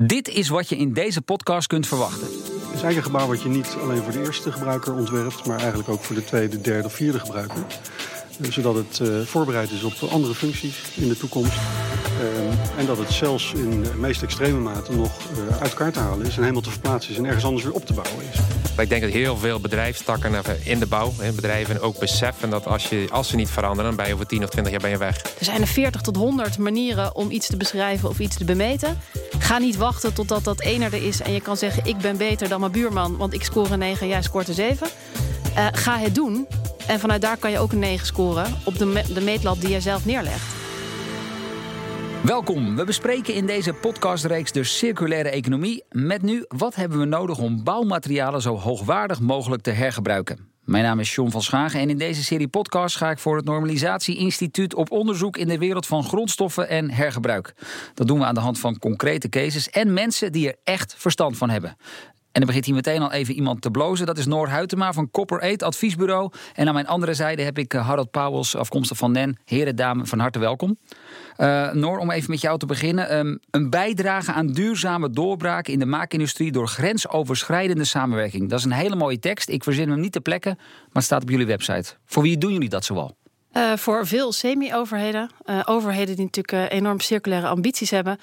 Dit is wat je in deze podcast kunt verwachten. Het is eigenlijk een gebouw wat je niet alleen voor de eerste gebruiker ontwerpt, maar eigenlijk ook voor de tweede, derde of vierde gebruiker. Eh, zodat het uh, voorbereid is op andere functies in de toekomst. Uh, en dat het zelfs in de meest extreme mate nog uit elkaar te halen is en helemaal te verplaatsen is en ergens anders weer op te bouwen is. Ik denk dat heel veel bedrijfstakken in de bouw, bedrijven ook beseffen dat als, je, als ze niet veranderen, dan ben je over 10 of 20 jaar ben je weg. Er zijn er 40 tot 100 manieren om iets te beschrijven of iets te bemeten. Ga niet wachten totdat dat ene er is en je kan zeggen: Ik ben beter dan mijn buurman, want ik score een 9 en jij scoort een 7. Uh, ga het doen. En vanuit daar kan je ook een 9 scoren op de, de meetlat die je zelf neerlegt. Welkom. We bespreken in deze podcastreeks de circulaire economie. Met nu, wat hebben we nodig om bouwmaterialen zo hoogwaardig mogelijk te hergebruiken? Mijn naam is John van Schagen en in deze serie podcast ga ik voor het Normalisatie Instituut op onderzoek in de wereld van grondstoffen en hergebruik. Dat doen we aan de hand van concrete cases en mensen die er echt verstand van hebben. En er begint hier meteen al even iemand te blozen. Dat is Noor Huytema van Copper 8 Adviesbureau. En aan mijn andere zijde heb ik Harold Pauwels, afkomstig van NEN. Heren, dame, van harte welkom. Uh, Noor, om even met jou te beginnen. Um, een bijdrage aan duurzame doorbraken in de maakindustrie door grensoverschrijdende samenwerking. Dat is een hele mooie tekst. Ik verzin hem niet te plekken, maar het staat op jullie website. Voor wie doen jullie dat zoal? Uh, voor veel semi-overheden. Uh, overheden die natuurlijk uh, enorm circulaire ambities hebben.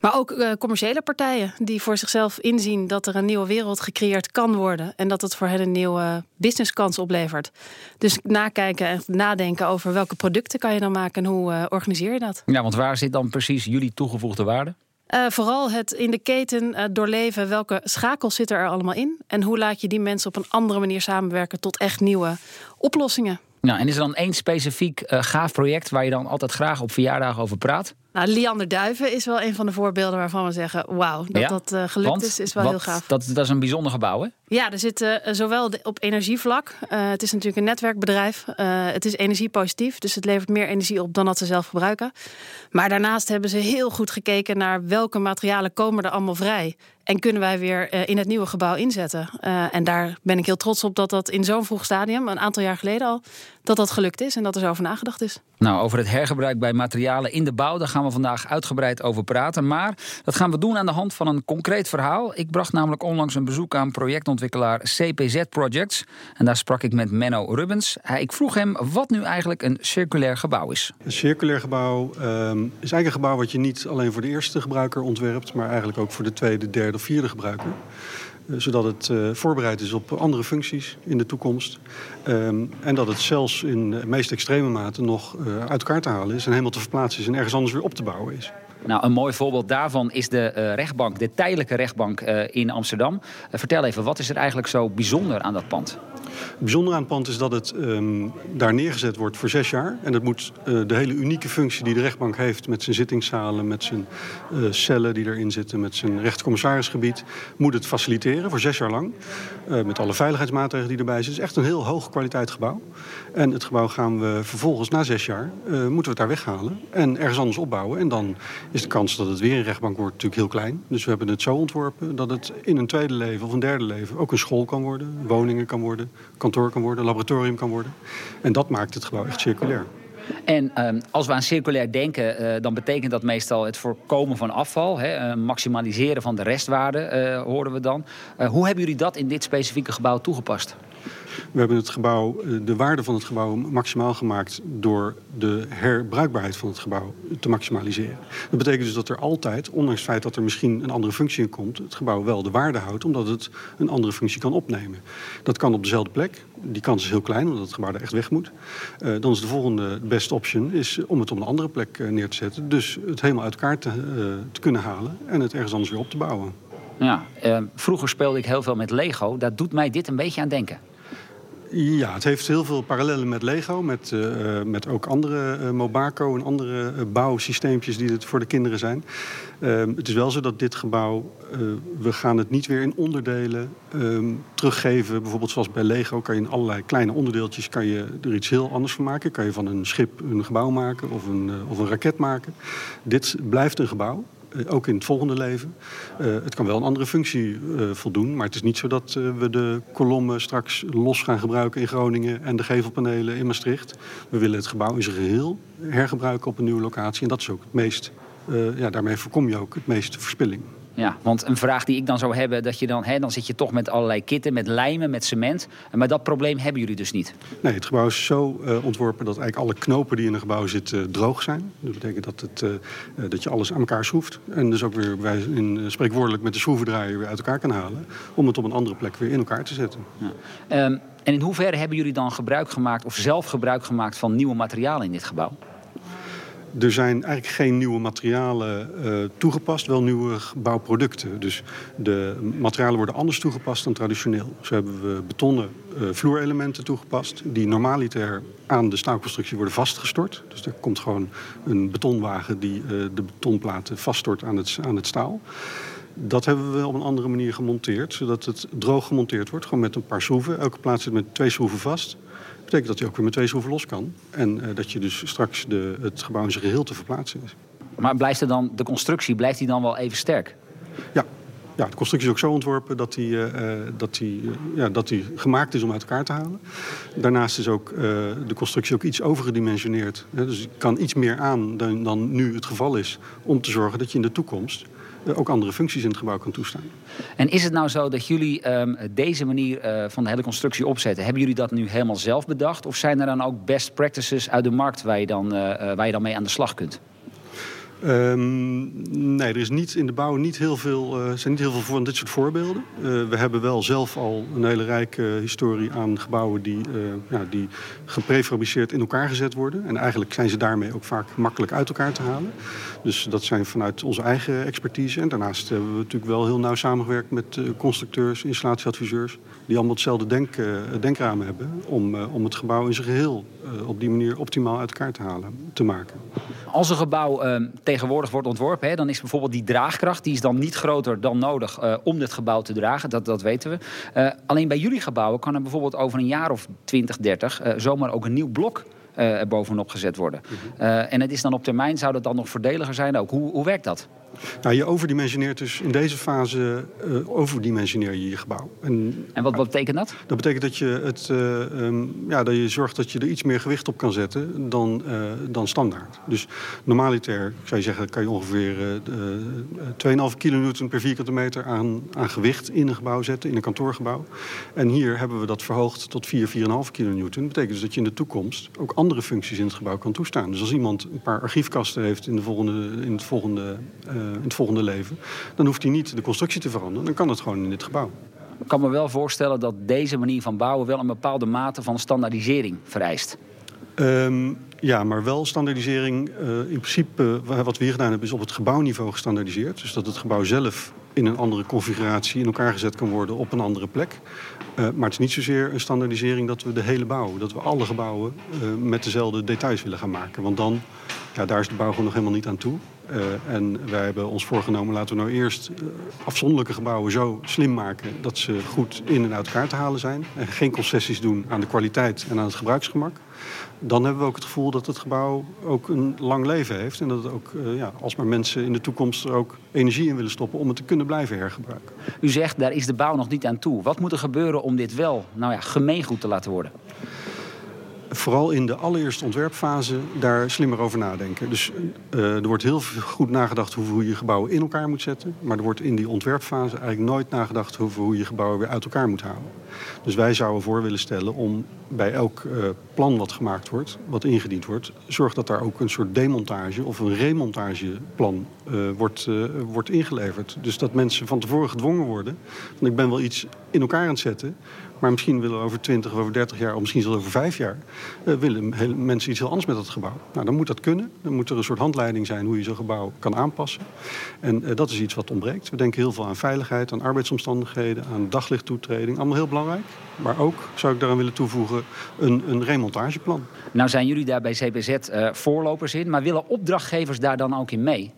Maar ook commerciële partijen die voor zichzelf inzien dat er een nieuwe wereld gecreëerd kan worden. En dat het voor hen een nieuwe businesskans oplevert. Dus nakijken en nadenken over welke producten kan je dan maken en hoe organiseer je dat. Ja, want waar zit dan precies jullie toegevoegde waarde? Uh, vooral het in de keten uh, doorleven welke schakels zitten er allemaal in. En hoe laat je die mensen op een andere manier samenwerken tot echt nieuwe oplossingen. Nou, en is er dan één specifiek uh, gaaf project waar je dan altijd graag op verjaardagen over praat? Nou, Liander Duiven is wel een van de voorbeelden waarvan we zeggen: wauw, dat ja? dat uh, gelukt Want, is, is wel wat, heel gaaf. Dat, dat is een bijzonder gebouw, hè? Ja, er zit uh, zowel op energievlak. Uh, het is natuurlijk een netwerkbedrijf. het is energiepositief, dus het levert meer energie op dan dat ze zelf gebruiken. Maar daarnaast hebben ze heel goed gekeken naar welke materialen komen er allemaal vrij. En kunnen wij weer in het nieuwe gebouw inzetten? en daar ben ik heel trots op dat dat in zo'n vroeg stadium, een aantal jaar geleden al, dat dat gelukt is en dat er zo over nagedacht is. Nou, over het hergebruik bij materialen in de bouw, daar gaan we vandaag uitgebreid over praten. Maar dat gaan we doen aan de hand van een concreet verhaal. Ik bracht namelijk onlangs een bezoek aan projectontwikkelaar CPZ Projects. En daar sprak ik met Menno Rubens. Ik vroeg hem wat nu eigenlijk een circulair gebouw is. Een circulair gebouw um, is eigenlijk een gebouw wat je niet alleen voor de eerste gebruiker ontwerpt, maar eigenlijk ook voor de tweede, derde vierde gebruiker zodat het uh, voorbereid is op andere functies in de toekomst. Um, en dat het zelfs in meest extreme mate nog uh, uit elkaar te halen is en helemaal te verplaatsen is en ergens anders weer op te bouwen is. Nou, een mooi voorbeeld daarvan is de rechtbank, de tijdelijke rechtbank in Amsterdam. vertel even, wat is er eigenlijk zo bijzonder aan dat pand? Het bijzondere aan het pand is dat het um, daar neergezet wordt voor zes jaar. En dat moet uh, de hele unieke functie die de rechtbank heeft... met zijn zittingszalen, met zijn uh, cellen die erin zitten... met zijn rechtercommissarisgebied, moet het faciliteren voor zes jaar lang. Uh, met alle veiligheidsmaatregelen die erbij zitten. Het is echt een heel hoog kwaliteit gebouw. En het gebouw gaan we vervolgens na zes jaar... moeten we het daar weghalen en ergens anders opbouwen. En dan is de kans dat het weer een rechtbank wordt natuurlijk heel klein. Dus we hebben het zo ontworpen dat het in een tweede leven of een derde leven... ook een school kan worden, woningen kan worden kantoor kan worden, laboratorium kan worden. En dat maakt het gebouw echt circulair. En uh, als we aan circulair denken, uh, dan betekent dat meestal het voorkomen van afval, hè, uh, maximaliseren van de restwaarde, uh, horen we dan. hoe hebben jullie dat in dit specifieke gebouw toegepast? We hebben het gebouw, de waarde van het gebouw maximaal gemaakt door de herbruikbaarheid van het gebouw te maximaliseren. Dat betekent dus dat er altijd, ondanks het feit dat er misschien een andere functie in komt, het gebouw wel de waarde houdt omdat het een andere functie kan opnemen. Dat kan op dezelfde plek. Die kans is heel klein omdat het gebouw er echt weg moet. Uh, dan is de volgende best option is om het op een andere plek uh, neer te zetten. Dus het helemaal uit elkaar te, te kunnen halen en het ergens anders weer op te bouwen. Ja, vroeger speelde ik heel veel met Lego. Daar doet mij dit een beetje aan denken. Ja, het heeft heel veel parallellen met Lego, met, uh, met ook andere uh, Mobaco en andere uh, bouwsysteempjes die het voor de kinderen zijn. het is wel zo dat dit gebouw, we gaan het niet weer in onderdelen um, teruggeven. Bijvoorbeeld zoals bij Lego kan je in allerlei kleine onderdeeltjes kan je er iets heel anders van maken. Kan je van een schip een gebouw maken of een, of een raket maken. Dit blijft een gebouw. Eh, ook in het volgende leven. Uh, het kan wel een andere functie uh, voldoen, maar het is niet zo dat we de kolommen straks los gaan gebruiken in Groningen en de gevelpanelen in Maastricht. We willen het gebouw in zijn geheel hergebruiken op een nieuwe locatie en dat is ook het meest, ja, daarmee voorkom je ook het meeste verspilling. Ja, want een vraag die ik dan zou hebben, dat je dan, hè, dan zit je toch met allerlei kitten, met lijmen, met cement. Maar dat probleem hebben jullie dus niet. Nee, het gebouw is zo uh, ontworpen dat eigenlijk alle knopen die in een gebouw zitten uh, droog zijn. Dat betekent dat, het, uh, dat je alles aan elkaar schroeft. En dus ook weer bij, in, spreekwoordelijk met de schroevendraaier weer uit elkaar kan halen. Om het op een andere plek weer in elkaar te zetten. Ja. Um, en in hoeverre hebben jullie dan gebruik gemaakt of zelf gebruik gemaakt van nieuwe materialen in dit gebouw? Er zijn eigenlijk geen nieuwe materialen uh, toegepast, wel nieuwe bouwproducten. Dus de materialen worden anders toegepast dan traditioneel. Zo hebben we betonnen uh, vloerelementen toegepast... die normaliter aan de staalconstructie worden vastgestort. Dus er komt gewoon een betonwagen die uh, de betonplaten vaststort aan het, aan het staal. Dat hebben we op een andere manier gemonteerd, zodat het droog gemonteerd wordt. Gewoon met een paar schroeven. Elke plaats zit met twee schroeven vast betekent dat hij ook weer met twee schroeven los kan. En uh, dat je dus straks de, het gebouw in zijn geheel te verplaatsen is. Maar blijft er dan, de constructie, blijft die dan wel even sterk? Ja, ja, de constructie is ook zo ontworpen dat die, uh, dat, die, uh, ja, dat die gemaakt is om uit elkaar te halen. Daarnaast is ook uh, de constructie ook iets overgedimensioneerd. Hè, dus kan iets meer aan dan, dan nu het geval is om te zorgen dat je in de toekomst ook andere functies in het gebouw kan toestaan. En is het nou zo dat jullie um, deze manier uh, van de hele constructie opzetten, hebben jullie dat nu helemaal zelf bedacht? Of zijn er dan ook best practices uit de markt waar je dan, uh, waar je dan mee aan de slag kunt? Um, nee, er is niet, in de bouw niet heel veel, uh, zijn niet heel veel van dit soort voorbeelden. Uh, we hebben wel zelf al een hele rijke historie aan gebouwen die, uh, ja, die geprefabriceerd in elkaar gezet worden. En eigenlijk zijn ze daarmee ook vaak makkelijk uit elkaar te halen. Dus dat zijn vanuit onze eigen expertise. En daarnaast hebben we natuurlijk wel heel nauw samengewerkt met constructeurs, installatieadviseurs. Die allemaal hetzelfde denk, denkramen hebben om, om het gebouw in zijn geheel op die manier optimaal uit elkaar te halen, te maken. Als een gebouw ehm, tegenwoordig wordt ontworpen, hè, dan is bijvoorbeeld die draagkracht, die is dan niet groter dan nodig uh, om dit gebouw te dragen. Dat, dat weten we. Uh, alleen bij jullie gebouwen kan er bijvoorbeeld over een jaar of 20, 30 uh, zomaar ook een nieuw blok bovenop gezet worden. Uh, en het is dan op termijn, zou dat dan nog voordeliger zijn ook? Hoe, hoe werkt dat? Nou, je overdimensioneert dus in deze fase uh, overdimensioneer je je gebouw. En, en wat, wat, betekent dat? Dat betekent dat je, het, uh, um, ja, dat je zorgt dat je er iets meer gewicht op kan zetten dan, uh, dan standaard. Dus normaliter, ik zou je zeggen, kan je ongeveer 2,5 kilonewton per vierkante meter aan, aan gewicht in een gebouw zetten, in een kantoorgebouw. En hier hebben we dat verhoogd tot 4, 4,5 kilonewton. Dat betekent dus dat je in de toekomst ook andere functies in het gebouw kan toestaan. Dus als iemand een paar archiefkasten heeft in, de volgende, in het volgende in het volgende leven, dan hoeft hij niet de constructie te veranderen. Dan kan het gewoon in dit gebouw. Ik kan me wel voorstellen dat deze manier van bouwen wel een bepaalde mate van standaardisering vereist. Um, ja, maar wel standaardisering. Uh, in principe, uh, wat we hier gedaan hebben, is op het gebouwniveau gestandaardiseerd. Dus dat het gebouw zelf in een andere configuratie in elkaar gezet kan worden op een andere plek. Uh, maar het is niet zozeer een standaardisering dat we de hele bouw, dat we alle gebouwen met dezelfde details willen gaan maken. Want dan, ja, daar is de bouw gewoon nog helemaal niet aan toe. Uh, en wij hebben ons voorgenomen, laten we nou eerst uh, afzonderlijke gebouwen zo slim maken dat ze goed in en uit elkaar te halen zijn. En geen concessies doen aan de kwaliteit en aan het gebruiksgemak. Dan hebben we ook het gevoel dat het gebouw ook een lang leven heeft. En dat het ook, uh, ja, als maar mensen in de toekomst er ook energie in willen stoppen om het te kunnen blijven hergebruiken. U zegt, daar is de bouw nog niet aan toe. Wat moet er gebeuren om dit wel nou ja, gemeengoed te laten worden? Vooral in de allereerste ontwerpfase daar slimmer over nadenken. Dus uh, er wordt heel goed nagedacht hoe je gebouwen in elkaar moet zetten. Maar er wordt in die ontwerpfase eigenlijk nooit nagedacht over hoe je gebouwen weer uit elkaar moet halen. Dus wij zouden voor willen stellen om bij elk uh, plan wat gemaakt wordt, wat ingediend wordt, zorg dat daar ook een soort demontage of een remontageplan uh, wordt, wordt ingeleverd. Dus dat mensen van tevoren gedwongen worden. Want ik ben wel iets in elkaar aan het zetten. Maar misschien willen we over 20 of over 30 jaar, of misschien zelfs over 5 jaar, uh, willen mensen iets heel anders met dat gebouw. Nou, dan moet dat kunnen. Dan moet er een soort handleiding zijn hoe je zo'n gebouw kan aanpassen. En uh, dat is iets wat ontbreekt. We denken heel veel aan veiligheid, aan arbeidsomstandigheden, aan daglichttoetreding. Allemaal heel belangrijk. Maar ook, zou ik daaraan willen toevoegen, een, een remontageplan. Nou zijn jullie daar bij CPZ uh, voorlopers in, maar willen opdrachtgevers daar dan ook in mee?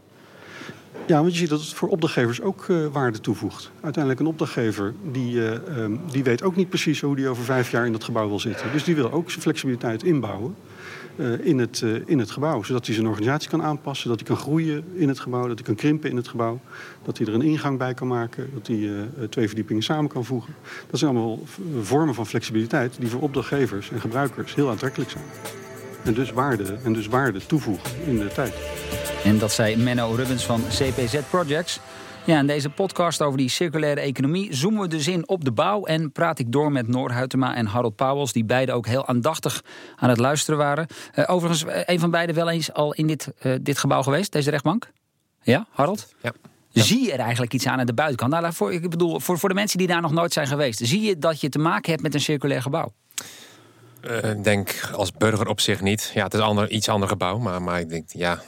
Ja, want je ziet dat het voor opdrachtgevers ook uh, waarde toevoegt. Uiteindelijk een opdrachtgever die, uh, um, die weet ook niet precies hoe die over vijf jaar in dat gebouw wil zitten. Dus die wil ook zijn flexibiliteit inbouwen uh, in, het, in het gebouw. Zodat hij zijn organisatie kan aanpassen, dat hij kan groeien in het gebouw, dat hij kan krimpen in het gebouw. Dat hij er een ingang bij kan maken, dat hij twee verdiepingen samen kan voegen. Dat zijn allemaal vormen van flexibiliteit die voor opdrachtgevers en gebruikers heel aantrekkelijk zijn. En dus waarde, en dus waarde toevoegen in de tijd. En dat zei Menno Rubens van CPZ Projects. Ja, in deze podcast over die circulaire economie zoomen we dus in op de bouw. En praat ik door met Noor Huytema en Harold Pauwels, die beide ook heel aandachtig aan het luisteren waren. Uh, overigens, eh, een van beiden wel eens al in dit, uh, dit gebouw geweest, deze rechtbank? Ja, Harold? Ja. Zie je er eigenlijk iets aan aan de buitenkant? Nou, voor, ik bedoel, voor, voor de mensen die daar nog nooit zijn geweest, zie je dat je te maken hebt met een circulair gebouw? Uh, ik denk als burger op zich niet. Ja, het is een ander, iets ander gebouw. Maar, maar ik denk, ja,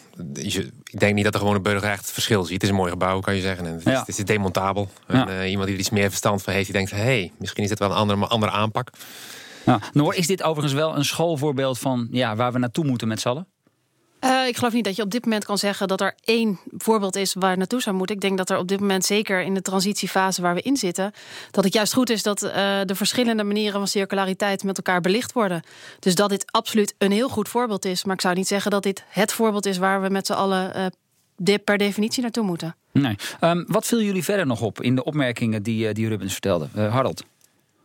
ik denk niet dat de gewone burger echt het verschil ziet. Het is een mooi gebouw, kan je zeggen. En het, is, het is demontabel. En, uh, iemand die er iets meer verstand van heeft, die denkt... hé, hey, misschien is dit wel een andere, andere aanpak. Ja. Noor, is dit overigens wel een schoolvoorbeeld van ja, waar we naartoe moeten met z'n allen? Uh, ik geloof niet dat je op dit moment kan zeggen dat er één voorbeeld is waar naartoe zou moeten. Ik denk dat er op dit moment, zeker in de transitiefase waar we in zitten, dat het juist goed is dat uh, de verschillende manieren van circulariteit met elkaar belicht worden. Dus dat dit absoluut een heel goed voorbeeld is. Maar ik zou niet zeggen dat dit het voorbeeld is waar we met z'n allen de, per definitie naartoe moeten. Nee. Um, wat viel jullie verder nog op in de opmerkingen die, die Rubens vertelde? Harold?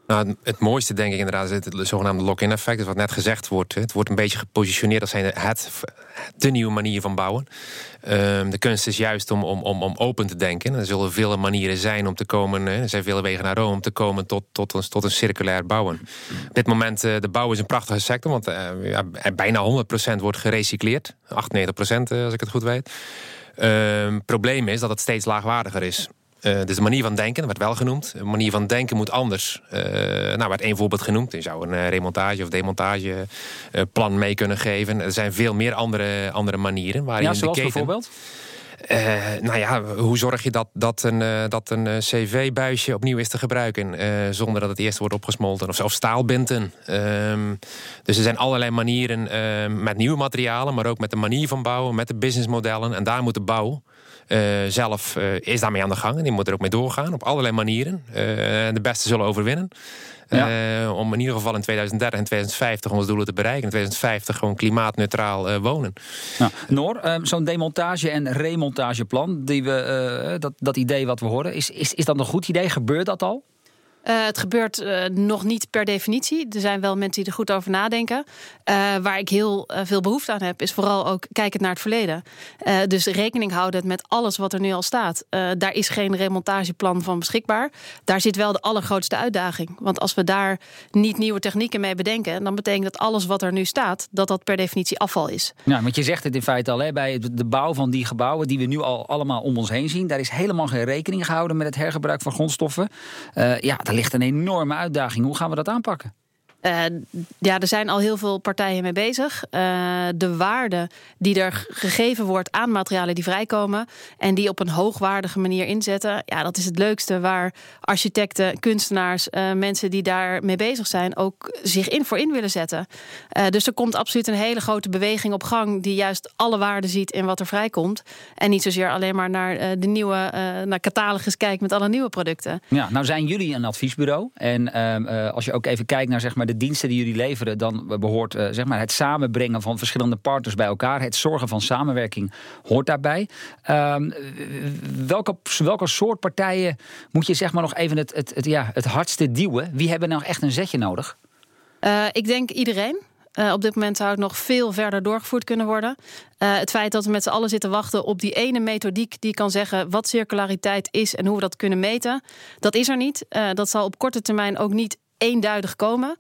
Nou, het mooiste denk ik inderdaad is het zogenaamde lock-in effect. Dus wat net gezegd wordt. Het wordt een beetje gepositioneerd als het, de nieuwe manier van bouwen. Um, de kunst is juist om, om, om, om open te denken. Er zullen vele manieren zijn om te komen. Er zijn vele wegen naar Rome om te komen tot, tot, een, tot een circulair bouwen. Op dit moment, uh, de bouw is een prachtige sector. Want uh, ja, bijna 100% wordt gerecycleerd. 98% uh, als ik het goed weet. Um, probleem is dat het steeds laagwaardiger is. Uh, dus de manier van denken, dat werd wel genoemd. De manier van denken moet anders. Uh, nou, werd één voorbeeld genoemd. Je zou een uh, remontage of demontage plan mee kunnen geven. Er zijn veel meer andere, andere manieren. Waarin ja, zoals de keten, bijvoorbeeld? nou ja, hoe zorg je dat, dat een, dat een cv-buisje opnieuw is te gebruiken... zonder dat het eerst wordt opgesmolten? Of, of staalbinten. Um, dus er zijn allerlei manieren met nieuwe materialen... maar ook met de manier van bouwen, met de businessmodellen. En daar moet de bouw zelf uh, is daarmee aan de gang. En die moet er ook mee doorgaan op allerlei manieren. Uh, de beste zullen overwinnen. Ja. om in ieder geval in 2030 en 2050 onze doelen te bereiken. In 2050 gewoon klimaatneutraal wonen. Nou, Noor, zo'n demontage- en remontageplan, die we, dat, dat idee wat we horen, is, is, is dat een goed idee? Gebeurt dat al? Uh, het gebeurt uh, nog niet per definitie. Er zijn wel mensen die er goed over nadenken. Uh, waar ik heel veel behoefte aan heb, is vooral ook kijken naar het verleden. dus rekening houden met alles wat er nu al staat. daar is geen remontageplan van beschikbaar. Daar zit wel de allergrootste uitdaging. Want als we daar niet nieuwe technieken mee bedenken, dan betekent dat alles wat er nu staat, dat dat per definitie afval is. Ja, want je zegt het in feite al, hè, bij de bouw van die gebouwen die we nu al allemaal om ons heen zien, daar is helemaal geen rekening gehouden met het hergebruik van grondstoffen. ja, ligt een enorme uitdaging. Hoe gaan we dat aanpakken? Uh, ja, er zijn al heel veel partijen mee bezig. Uh, de waarde die er gegeven wordt aan materialen die vrijkomen en die op een hoogwaardige manier inzetten, ja, dat is het leukste waar architecten, kunstenaars, uh, mensen die daar mee bezig zijn, ook zich in voor in willen zetten. dus er komt absoluut een hele grote beweging op gang die juist alle waarde ziet in wat er vrijkomt. En niet zozeer alleen maar naar de nieuwe naar catalogus kijkt met alle nieuwe producten. Ja, nou zijn jullie een adviesbureau. En ehm, als je ook even kijkt naar zeg maar de diensten die jullie leveren, dan behoort uh, zeg maar het samenbrengen van verschillende partners bij elkaar. Het zorgen van samenwerking hoort daarbij. Um, welke, welke soort partijen moet je zeg maar nog even het, het, het, ja, het hardste duwen? Wie hebben nou echt een zetje nodig? Uh, ik denk iedereen. Uh, op dit moment zou het nog veel verder doorgevoerd kunnen worden. Het feit dat we met z'n allen zitten wachten op die ene methodiek die kan zeggen wat circulariteit is en hoe we dat kunnen meten, dat is er niet. Dat zal op korte termijn ook niet eenduidig komen.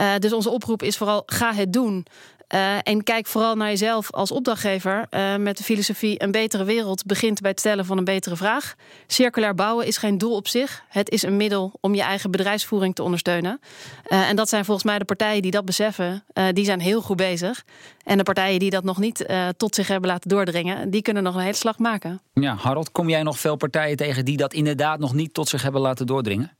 Uh, dus onze oproep is vooral ga het doen. Uh, en kijk vooral naar jezelf als opdrachtgever uh, met de filosofie een betere wereld begint bij het stellen van een betere vraag. Circulair bouwen is geen doel op zich. Het is een middel om je eigen bedrijfsvoering te ondersteunen. En dat zijn volgens mij de partijen die dat beseffen, die zijn heel goed bezig. En de partijen die dat nog niet tot zich hebben laten doordringen, die kunnen nog een hele slag maken. Ja, Harold, kom jij nog veel partijen tegen die dat inderdaad nog niet tot zich hebben laten doordringen?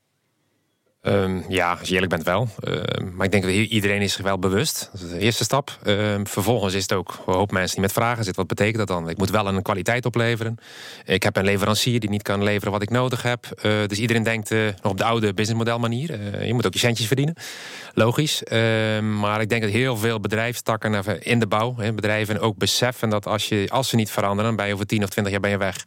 Um, ja, als je eerlijk bent wel. Uh, maar ik denk dat iedereen is zich wel bewust. Dat is de eerste stap. Uh, vervolgens is het ook een hoop mensen die met vragen zitten. Wat betekent dat dan? Ik moet wel een kwaliteit opleveren. Ik heb een leverancier die niet kan leveren wat ik nodig heb. Uh, dus iedereen denkt nog op de oude businessmodel manier. je moet ook je centjes verdienen. Logisch. Ehm, maar ik denk dat heel veel bedrijfstakken in de bouw, bedrijven ook beseffen dat als, je, als ze niet veranderen, dan ben je over 10 of 20 jaar ben je weg.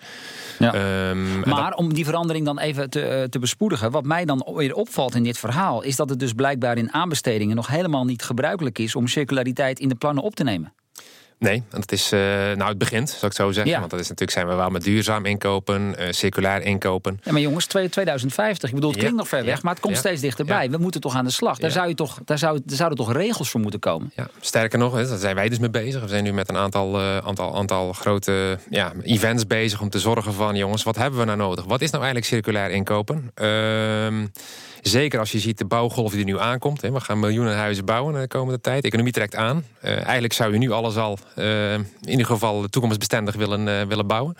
Ja. Um, maar dat... om die verandering dan even te, te bespoedigen, wat mij dan weer opvalt in dit verhaal, is dat het dus blijkbaar in aanbestedingen nog helemaal niet gebruikelijk is om circulariteit in de plannen op te nemen. Nee, want het is, uh, nou het begint, zou ik zo zeggen. Want dat is natuurlijk zijn we wel met duurzaam inkopen, uh, circulair inkopen. Ja, maar jongens, 2050, ik bedoel, het klinkt nog ver weg, maar het komt steeds dichterbij. We moeten toch aan de slag. Daar, zou je toch, daar, zou, daar zouden toch regels voor moeten komen? Ja, sterker nog, daar zijn wij dus mee bezig. We zijn nu met een aantal, uh, aantal, aantal grote ja, events bezig om te zorgen van, jongens, wat hebben we nou nodig? Wat is nou eigenlijk circulair inkopen? Ehm, Zeker als je ziet de bouwgolf die er nu aankomt. Hè. We gaan miljoenen huizen bouwen de komende tijd. De economie trekt aan. Eigenlijk zou je nu alles al in ieder geval toekomstbestendig willen, uh, willen bouwen.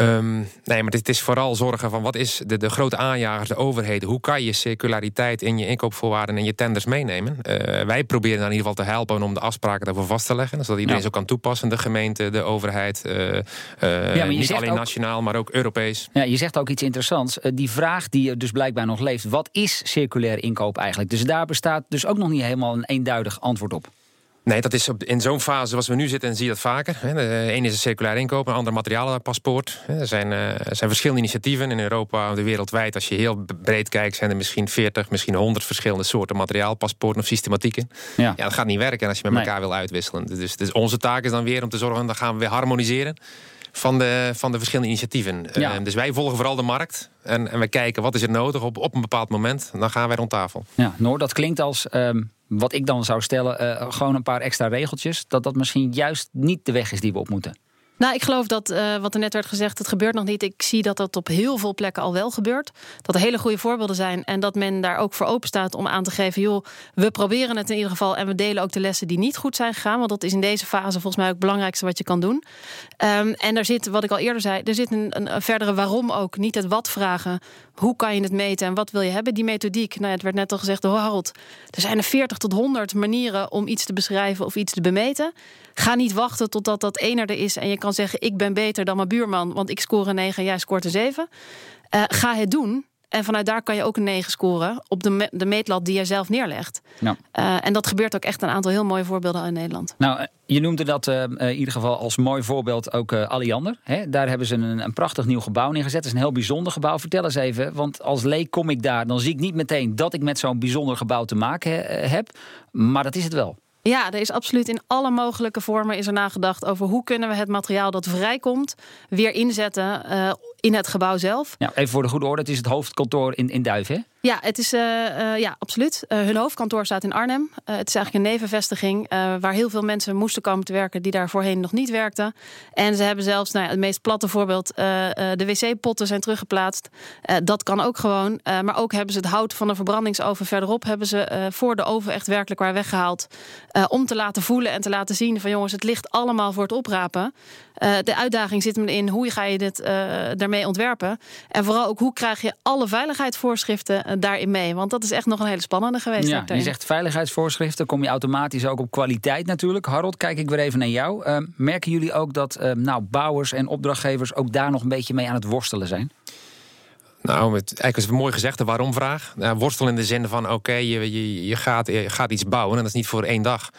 Um, nee, maar het is vooral zorgen van wat is de, de grote aanjagers, de overheden. Hoe kan je circulariteit in je inkoopvoorwaarden en je tenders meenemen? Uh, wij proberen in ieder geval te helpen om de afspraken daarvoor vast te leggen. Zodat iedereen ja. zo kan toepassen. De gemeente, de overheid. Uh, uh, ja, niet alleen ook, nationaal, maar ook Europees. Ja, je zegt ook iets interessants. die vraag die er dus blijkbaar nog leeft. Wat is circulair inkoop eigenlijk? Dus daar bestaat dus ook nog niet helemaal een eenduidig antwoord op. Nee, dat is op, in zo'n fase zoals we nu zitten, en zie je dat vaker. De een is een circulair inkoop, een ander materialenpaspoort. Er zijn, er zijn verschillende initiatieven in Europa, de wereldwijd. Als je heel breed kijkt, zijn er misschien 40, misschien 100 verschillende soorten materiaalpaspoorten of systematieken. Ja. ja dat gaat niet werken als je met nee. elkaar wil uitwisselen. Dus, dus onze taak is dan weer om te zorgen, dan gaan we weer harmoniseren van de, van de verschillende initiatieven. Ja. Uh, dus wij volgen vooral de markt. En, en we kijken wat is er nodig op, op een bepaald moment. Dan gaan wij rond tafel. Ja, Noor, dat klinkt als um, wat ik dan zou stellen, uh, gewoon een paar extra regeltjes. Dat dat misschien juist niet de weg is die we op moeten. Nou, ik geloof dat uh, wat er net werd gezegd, het gebeurt nog niet. Ik zie dat dat op heel veel plekken al wel gebeurt. Dat er hele goede voorbeelden zijn en dat men daar ook voor open staat om aan te geven: joh, we proberen het in ieder geval en we delen ook de lessen die niet goed zijn gegaan. Want dat is in deze fase volgens mij ook het belangrijkste wat je kan doen. Um, en daar zit, wat ik al eerder zei, er zit een, een, verdere waarom ook. Niet het wat vragen. Hoe kan je het meten en wat wil je hebben? Die methodiek, nou, het werd net al gezegd door Harold. Er zijn er 40 tot 100 manieren om iets te beschrijven of iets te bemeten. Ga niet wachten totdat dat ene er is en je kan zeggen: Ik ben beter dan mijn buurman, want ik score een 9 en jij scoort een 7. Uh, ga het doen. En vanuit daar kan je ook een 9 scoren op de, me de meetlat die je zelf neerlegt. Ja. Uh, en dat gebeurt ook echt een aantal heel mooie voorbeelden in Nederland. Nou, je noemde dat uh, in ieder geval als mooi voorbeeld ook uh, Alliander. Hè? Daar hebben ze een, een, prachtig nieuw gebouw neergezet. Het is een heel bijzonder gebouw. Vertel eens even, want als leek kom ik daar... dan zie ik niet meteen dat ik met zo'n bijzonder gebouw te maken he heb. Maar dat is het wel. Ja, er is absoluut in alle mogelijke vormen is er nagedacht over hoe kunnen we het materiaal dat vrijkomt weer inzetten in het gebouw zelf. Ja, even voor de goede orde, het is het hoofdkantoor in, in Duiven. Ja, het is, uh, uh, ja absoluut. Uh, hun hoofdkantoor staat in Arnhem. het is eigenlijk een nevenvestiging waar heel veel mensen moesten komen te werken die daar voorheen nog niet werkten. En ze hebben zelfs, nou het meest platte voorbeeld, de wc-potten zijn teruggeplaatst. dat kan ook gewoon. maar ook hebben ze het hout van de verbrandingsoven verderop hebben ze voor de oven echt werkelijk waar weggehaald. om te laten voelen en te laten zien van jongens, het ligt allemaal voor het oprapen. de uitdaging zit hem in hoe ga je dit daarmee ontwerpen. En vooral ook hoe krijg je alle veiligheidsvoorschriften daarin mee? Want dat is echt nog een hele spannende geweest. Ja, je zegt veiligheidsvoorschriften, kom je automatisch ook op kwaliteit natuurlijk. Harold, kijk ik weer even naar jou. Uh, merken jullie ook dat uh, nou, bouwers en opdrachtgevers ook daar nog een beetje mee aan het worstelen zijn? Nou, het, eigenlijk is het mooi gezegd, de waarom-vraag. Nou, worstel in de zin van, oké, je, je, je, gaat, je gaat iets bouwen en dat is niet voor één dag.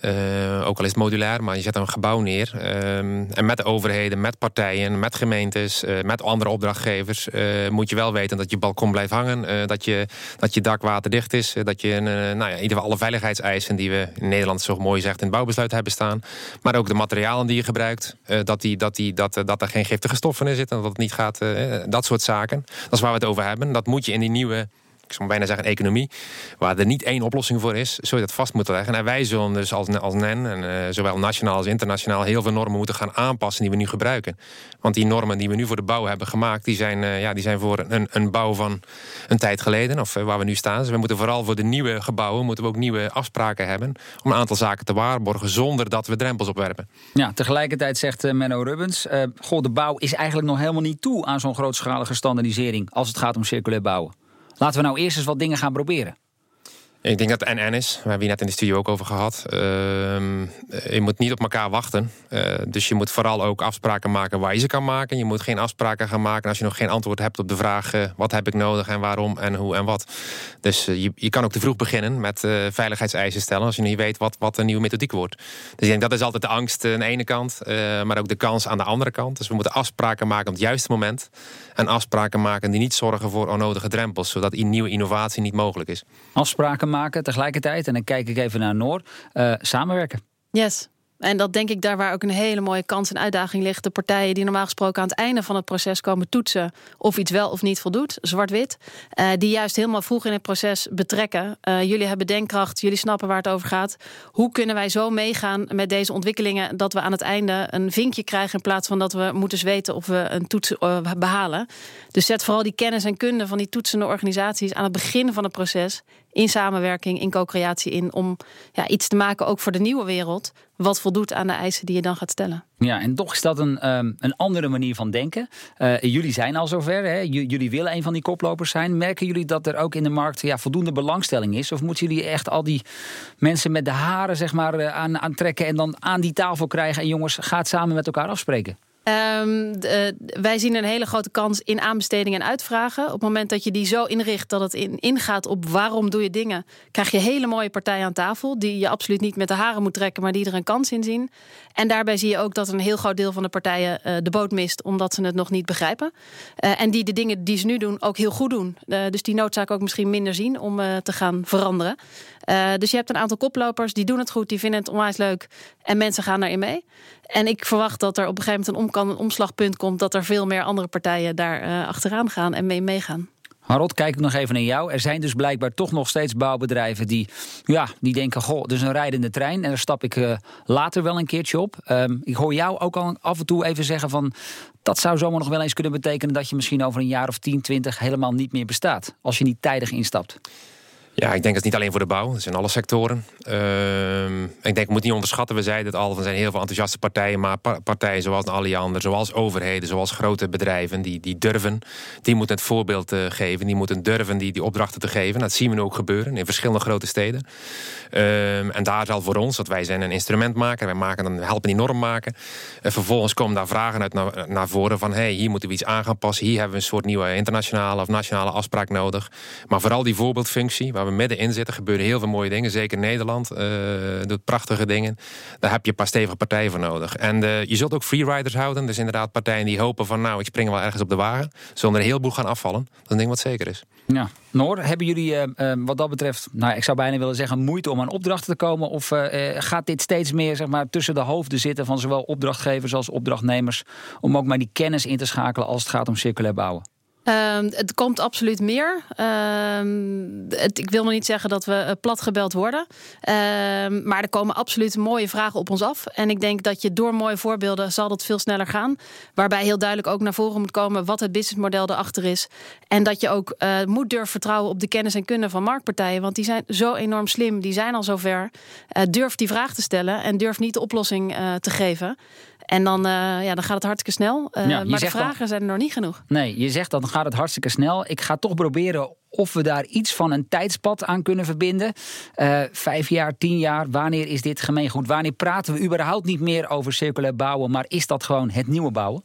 Uh, ook al is het modulair, maar je zet een gebouw neer. Uh, en met de overheden, met partijen, met gemeentes, uh, met andere opdrachtgevers... moet je wel weten dat je balkon blijft hangen. dat, je, dat je dak waterdicht is. dat je nou ja, in ieder geval alle veiligheidseisen die we in Nederland zo mooi zegt... in het bouwbesluit hebben staan. Maar ook de materialen die je gebruikt. dat, die, dat, die, dat, dat er geen giftige stoffen in zitten. Dat het niet gaat, dat soort zaken. Dat is waar we het over hebben. Dat moet je in die nieuwe ik zou bijna zeggen, economie, waar er niet één oplossing voor is, zul je dat vast moeten leggen. En wij zullen dus als, NEN, en, uh, zowel nationaal als internationaal, heel veel normen moeten gaan aanpassen die we nu gebruiken. Want die normen die we nu voor de bouw hebben gemaakt, die zijn, uh, ja, die zijn voor een, een bouw van een tijd geleden, of uh, waar we nu staan. Dus we moeten vooral voor de nieuwe gebouwen, moeten we ook nieuwe afspraken hebben om een aantal zaken te waarborgen, zonder dat we drempels opwerpen. Ja, tegelijkertijd zegt Menno Rubbens, goh, de bouw is eigenlijk nog helemaal niet toe aan zo'n grootschalige standaardisering als het gaat om circulair bouwen. Laten we nou eerst eens wat dingen gaan proberen. Ik denk dat NN is. We hebben hier net in de studio ook over gehad. Uh, je moet niet op elkaar wachten. Uh, dus je moet vooral ook afspraken maken waar je ze kan maken. Je moet geen afspraken gaan maken als je nog geen antwoord hebt op de vraag... Uh, wat heb ik nodig en waarom en hoe en wat. Dus je, je kan ook te vroeg beginnen met veiligheidseisen stellen... als je niet weet wat, wat een nieuwe methodiek wordt. Dus ik denk dat is altijd de angst aan de ene kant... maar ook de kans aan de andere kant. Dus we moeten afspraken maken op het juiste moment. En afspraken maken die niet zorgen voor onnodige drempels... zodat nieuwe innovatie niet mogelijk is. Afspraken maken maken tegelijkertijd, en dan kijk ik even naar Noor, uh, samenwerken. Yes. En dat denk ik daar waar ook een hele mooie kans en uitdaging ligt. De partijen die normaal gesproken aan het einde van het proces komen toetsen of iets wel of niet voldoet, zwart-wit, uh, die juist helemaal vroeg in het proces betrekken. Uh, jullie hebben denkkracht, jullie snappen waar het over gaat. Hoe kunnen wij zo meegaan met deze ontwikkelingen dat we aan het einde een vinkje krijgen in plaats van dat we moeten weten of we een toets behalen? Dus zet vooral die kennis en kunde van die toetsende organisaties aan het begin van het proces in samenwerking, in co-creatie in, om ja, iets te maken ook voor de nieuwe wereld, wat voldoet aan de eisen die je dan gaat stellen. Ja, en toch is dat een, um, een andere manier van denken. Uh, jullie zijn al zover, hè? jullie willen een van die koplopers zijn. Merken jullie dat er ook in de markt ja, voldoende belangstelling is? Of moeten jullie echt al die mensen met de haren zeg maar, uh, aan, aantrekken en dan aan die tafel krijgen en jongens, gaat samen met elkaar afspreken? Um, de, wij zien een hele grote kans in aanbesteding en uitvragen. Op het moment dat je die zo inricht dat het in, ingaat op waarom doe je dingen, krijg je hele mooie partijen aan tafel. Die je absoluut niet met de haren moet trekken, maar die er een kans in zien. En daarbij zie je ook dat een heel groot deel van de partijen uh, de boot mist, omdat ze het nog niet begrijpen. Uh, en die de dingen die ze nu doen ook heel goed doen. Uh, dus die noodzaak ook misschien minder zien om te gaan veranderen. dus je hebt een aantal koplopers die doen het goed, die vinden het onwijs leuk. En mensen gaan daarin mee. En ik verwacht dat er op een gegeven moment een, om, een omslagpunt komt... dat er veel meer andere partijen daar achteraan gaan en mee meegaan. Harold, kijk ik nog even naar jou. Er zijn dus blijkbaar toch nog steeds bouwbedrijven die, ja, die denken: Goh, dus een rijdende trein en daar stap ik uh, later wel een keertje op. Um, ik hoor jou ook al af en toe even zeggen van. Dat zou zomaar nog wel eens kunnen betekenen dat je misschien over een jaar of 10, 20 helemaal niet meer bestaat. Als je niet tijdig instapt. Ja, ik denk dat het niet alleen voor de bouw, het is in alle sectoren. Uh, ik denk, we moeten niet onderschatten, we zeiden het al, er zijn heel veel enthousiaste partijen, maar partijen zoals de Alliander, zoals overheden, zoals grote bedrijven, die, die durven, die moeten het voorbeeld uh, geven, die moeten durven die, die opdrachten te geven. Dat zien we nu ook gebeuren in verschillende grote steden. Uh, en daar zal voor ons, dat wij zijn een instrumentmaker, wij maken dan, helpen die norm maken. En vervolgens komen daar vragen uit naar, naar voren van, hey, hier moeten we iets aan gaan passen, hier hebben we een soort nieuwe internationale of nationale afspraak nodig. Maar vooral die voorbeeldfunctie, waar we middenin zitten, gebeuren heel veel mooie dingen. Zeker Nederland uh, doet prachtige dingen. Daar heb je een paar stevige partijen voor nodig. En uh, je zult ook freeriders houden. Dus inderdaad partijen die hopen van nou, ik spring wel ergens op de wagen. Zonder een heleboel gaan afvallen. Dat is een ding wat zeker is. Ja. Noor, hebben jullie uh, wat dat betreft, nou ik zou bijna willen zeggen, moeite om aan opdrachten te komen? Of gaat dit steeds meer zeg maar, tussen de hoofden zitten van zowel opdrachtgevers als opdrachtnemers? Om ook maar die kennis in te schakelen als het gaat om circulair bouwen? Um, het komt absoluut meer. Um, ik wil nog niet zeggen dat we uh, plat gebeld worden. Um, maar er komen absoluut mooie vragen op ons af. En ik denk dat je door mooie voorbeelden zal dat veel sneller gaan. Waarbij heel duidelijk ook naar voren moet komen wat het businessmodel erachter is. En dat je ook uh, moet durven vertrouwen op de kennis en kunde van marktpartijen. Want die zijn zo enorm slim. Die zijn al zover. Uh, durf die vraag te stellen en durf niet de oplossing te geven. En dan, uh, ja, dan gaat het hartstikke snel. Ja, maar de vragen dan, zijn er nog niet genoeg. Nee, je zegt dan gaat het hartstikke snel. Ik ga toch proberen of we daar iets van een tijdspad aan kunnen verbinden. Uh, vijf jaar, tien jaar, wanneer is dit gemeengoed? Wanneer praten we überhaupt niet meer over circulair bouwen, maar is dat gewoon het nieuwe bouwen?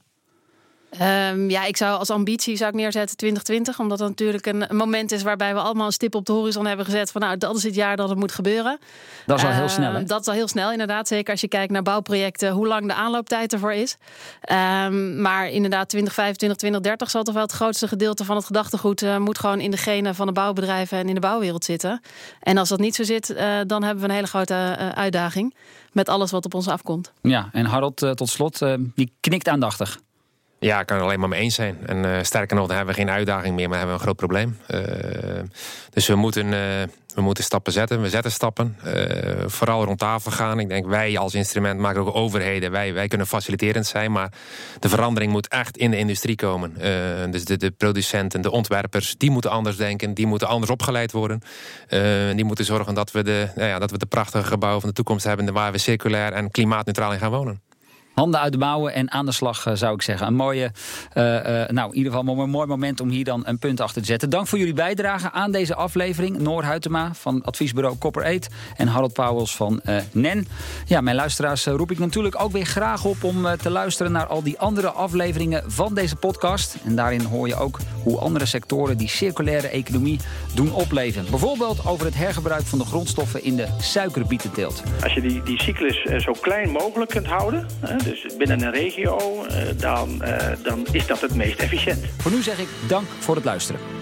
Um, ja, ik zou als ambitie zou ik neerzetten 2020. Omdat dat natuurlijk een, een, moment is waarbij we allemaal een stip op de horizon hebben gezet. Van nou, dat is het jaar dat het moet gebeuren. Dat is al heel snel. Uh, dat is al heel snel, inderdaad. Zeker als je kijkt naar bouwprojecten, hoe lang de aanlooptijd ervoor is. Um, maar inderdaad, 2025, 2030 zal toch wel het grootste gedeelte van het gedachtegoed uh, moet gewoon in de genen van de bouwbedrijven en in de bouwwereld zitten. En als dat niet zo zit, uh, dan hebben we een hele grote uitdaging. Met alles wat op ons afkomt. Ja, en Harold, tot slot, die knikt aandachtig. Ja, ik kan er alleen maar mee eens zijn. En uh, sterker nog, dan hebben we geen uitdaging meer, maar hebben we een groot probleem. Uh, dus we moeten, uh, we moeten stappen zetten. We zetten stappen. vooral rond tafel gaan. Ik denk wij als instrument, maar ook overheden, wij, wij kunnen faciliterend zijn. Maar de verandering moet echt in de industrie komen. dus de, de producenten, de ontwerpers, die moeten anders denken. Die moeten anders opgeleid worden. die moeten zorgen dat we, de, nou ja, dat we de prachtige gebouwen van de toekomst hebben... waar we circulair en klimaatneutraal in gaan wonen. Handen uit de mouwen en aan de slag, uh, zou ik zeggen. Een mooie, uh, uh, nou in ieder geval een mooi moment om hier dan een punt achter te zetten. Dank voor jullie bijdrage aan deze aflevering. Noor Huytema van adviesbureau Copper 8 en Harold Pauwels van NEN. Ja, mijn luisteraars roep ik natuurlijk ook weer graag op om te luisteren naar al die andere afleveringen van deze podcast. En daarin hoor je ook hoe andere sectoren die circulaire economie doen opleven. Bijvoorbeeld over het hergebruik van de grondstoffen in de suikerbietenteelt. Als je die, die cyclus zo klein mogelijk kunt houden dus binnen een regio, dan, dan is dat het meest efficiënt. Voor nu zeg ik dank voor het luisteren.